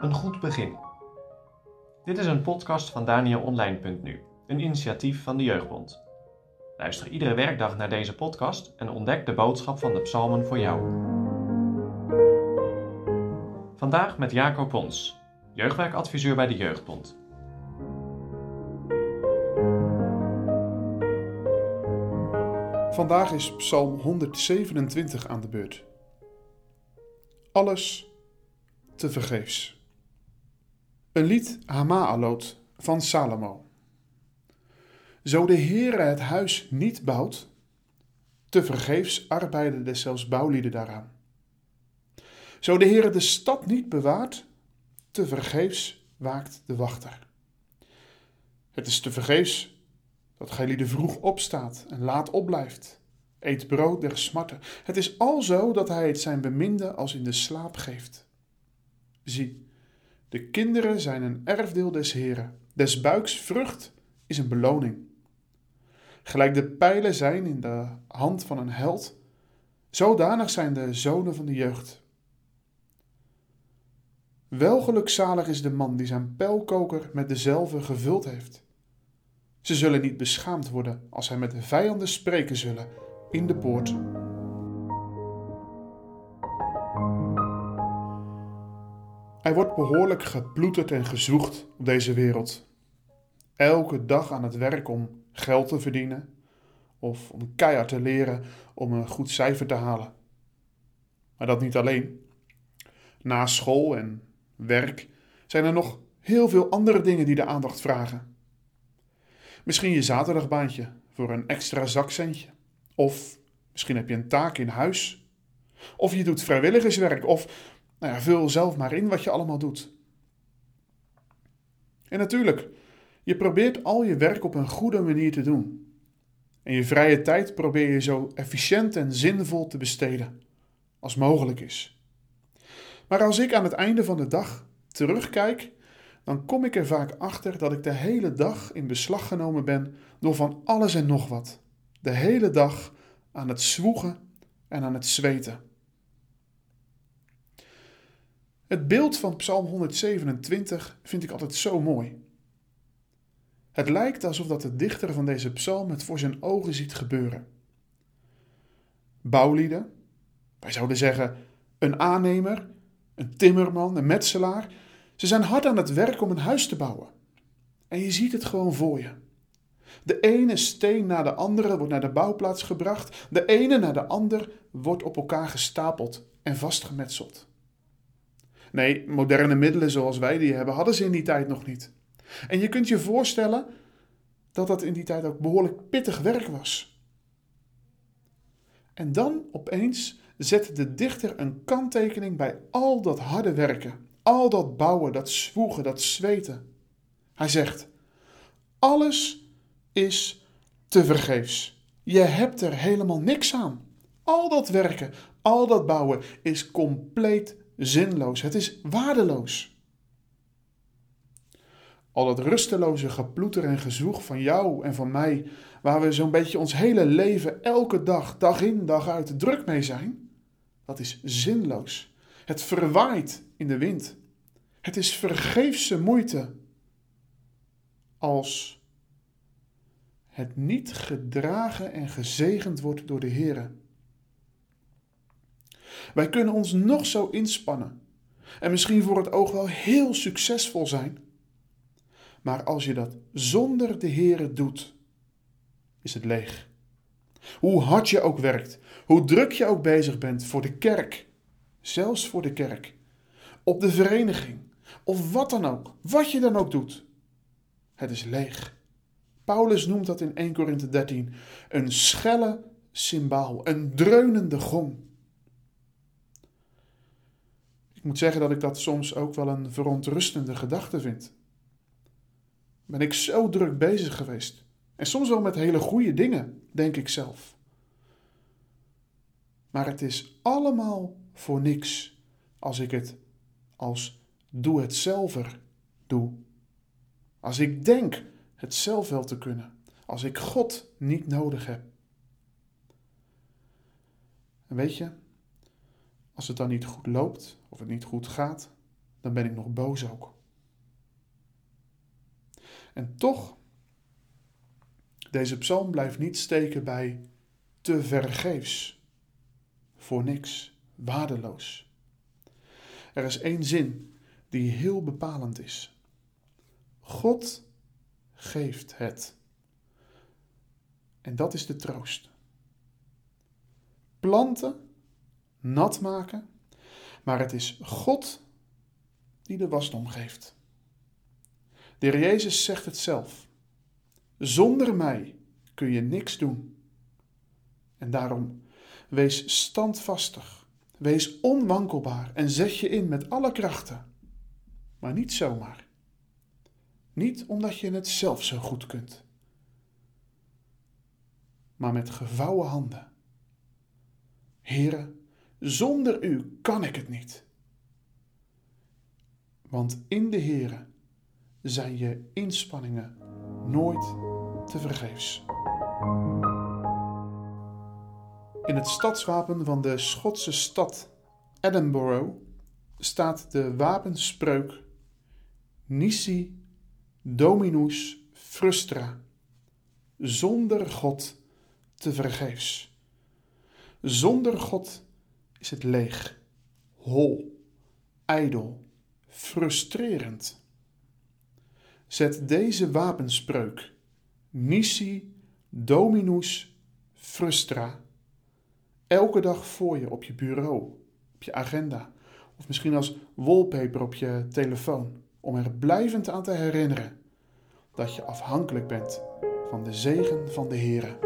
Een goed begin. Dit is een podcast van DanielOnline.nu, een initiatief van de Jeugdbond. Luister iedere werkdag naar deze podcast en ontdek de boodschap van de psalmen voor jou. Vandaag met Jacob Pons, jeugdwerkadviseur bij de Jeugdbond. Vandaag is Psalm 127 aan de beurt. Alles te vergeefs. Een lied Hamaalot van Salomo. Zo de Heere het huis niet bouwt, te vergeefs arbeiden deszelfs bouwlieden daaraan. Zo de Heere de stad niet bewaart, te vergeefs waakt de wachter. Het is te vergeefs dat gij lieden vroeg opstaat en laat opblijft. Eet brood der smarten. Het is alzo dat hij het zijn beminde als in de slaap geeft. Zie, de kinderen zijn een erfdeel des Heren. Des buiks vrucht is een beloning. Gelijk de pijlen zijn in de hand van een held, zodanig zijn de zonen van de jeugd. Welgelukzalig is de man die zijn pijlkoker met dezelfde gevuld heeft. Ze zullen niet beschaamd worden als zij met de vijanden spreken zullen in de poort. Hij wordt behoorlijk geploeterd en gezwoegd op deze wereld. Elke dag aan het werk om geld te verdienen of om keihard te leren om een goed cijfer te halen. Maar dat niet alleen. Na school en werk zijn er nog heel veel andere dingen die de aandacht vragen. Misschien je zaterdagbaantje voor een extra zakcentje. Of misschien heb je een taak in huis. Of je doet vrijwilligerswerk. Of nou ja, vul zelf maar in wat je allemaal doet. En natuurlijk, je probeert al je werk op een goede manier te doen. En je vrije tijd probeer je zo efficiënt en zinvol te besteden als mogelijk is. Maar als ik aan het einde van de dag terugkijk dan kom ik er vaak achter dat ik de hele dag in beslag genomen ben door van alles en nog wat. De hele dag aan het zwoegen en aan het zweten. Het beeld van Psalm 127 vind ik altijd zo mooi. Het lijkt alsof dat de dichter van deze psalm het voor zijn ogen ziet gebeuren. Bouwlieden, wij zouden zeggen een aannemer, een timmerman, een metselaar, ze zijn hard aan het werk om een huis te bouwen. En je ziet het gewoon voor je. De ene steen na de andere wordt naar de bouwplaats gebracht. De ene na de ander wordt op elkaar gestapeld en vastgemetseld. Nee, moderne middelen zoals wij die hebben, hadden ze in die tijd nog niet. En je kunt je voorstellen dat dat in die tijd ook behoorlijk pittig werk was. En dan opeens zet de dichter een kanttekening bij al dat harde werken al dat bouwen, dat zwoegen, dat zweten. Hij zegt: alles is te vergeefs. Je hebt er helemaal niks aan. Al dat werken, al dat bouwen is compleet zinloos. Het is waardeloos. Al dat rusteloze geploeter en gezwoeg van jou en van mij, waar we zo'n beetje ons hele leven elke dag, dag in, dag uit druk mee zijn, dat is zinloos. Het verwaait in de wind. Het is vergeefse moeite als het niet gedragen en gezegend wordt door de Heer. Wij kunnen ons nog zo inspannen en misschien voor het oog wel heel succesvol zijn, maar als je dat zonder de Heer doet, is het leeg. Hoe hard je ook werkt, hoe druk je ook bezig bent voor de kerk, zelfs voor de kerk, op de vereniging, of wat dan ook, wat je dan ook doet. Het is leeg. Paulus noemt dat in 1 Korinthe 13 een schelle symbaal, een dreunende gong. Ik moet zeggen dat ik dat soms ook wel een verontrustende gedachte vind. Ben ik zo druk bezig geweest. En soms wel met hele goede dingen, denk ik zelf. Maar het is allemaal voor niks als ik het als doe het zelf doe. Als ik denk het zelf wel te kunnen. Als ik God niet nodig heb. En weet je, Als het dan niet goed loopt of het niet goed gaat, dan ben ik nog boos ook. En toch, deze psalm blijft niet steken bij te vergeefs, voor niks, waardeloos. Er is één zin die heel bepalend is. God geeft het. En dat is de troost. Planten, nat maken, maar het is God die de wasdom geeft. De Heer Jezus zegt het zelf. Zonder mij kun je niks doen. En daarom wees standvastig, wees onwankelbaar en zet je in met alle krachten. Maar niet zomaar. Niet omdat je het zelf zo goed kunt, maar met gevouwen handen. Here, zonder u kan ik het niet. Want in de Here zijn je inspanningen nooit te vergeefs. In het stadswapen van de Schotse stad Edinburgh staat de wapenspreuk Nisi Dominus Frustra, zonder God te vergeefs. Zonder God is het leeg, hol, ijdel, frustrerend. Zet deze wapenspreuk, Nisi Dominus Frustra, elke dag voor je op je bureau, op je agenda, of misschien als wallpaper op je telefoon, om er blijvend aan te herinneren dat je afhankelijk bent van de zegen van de Here.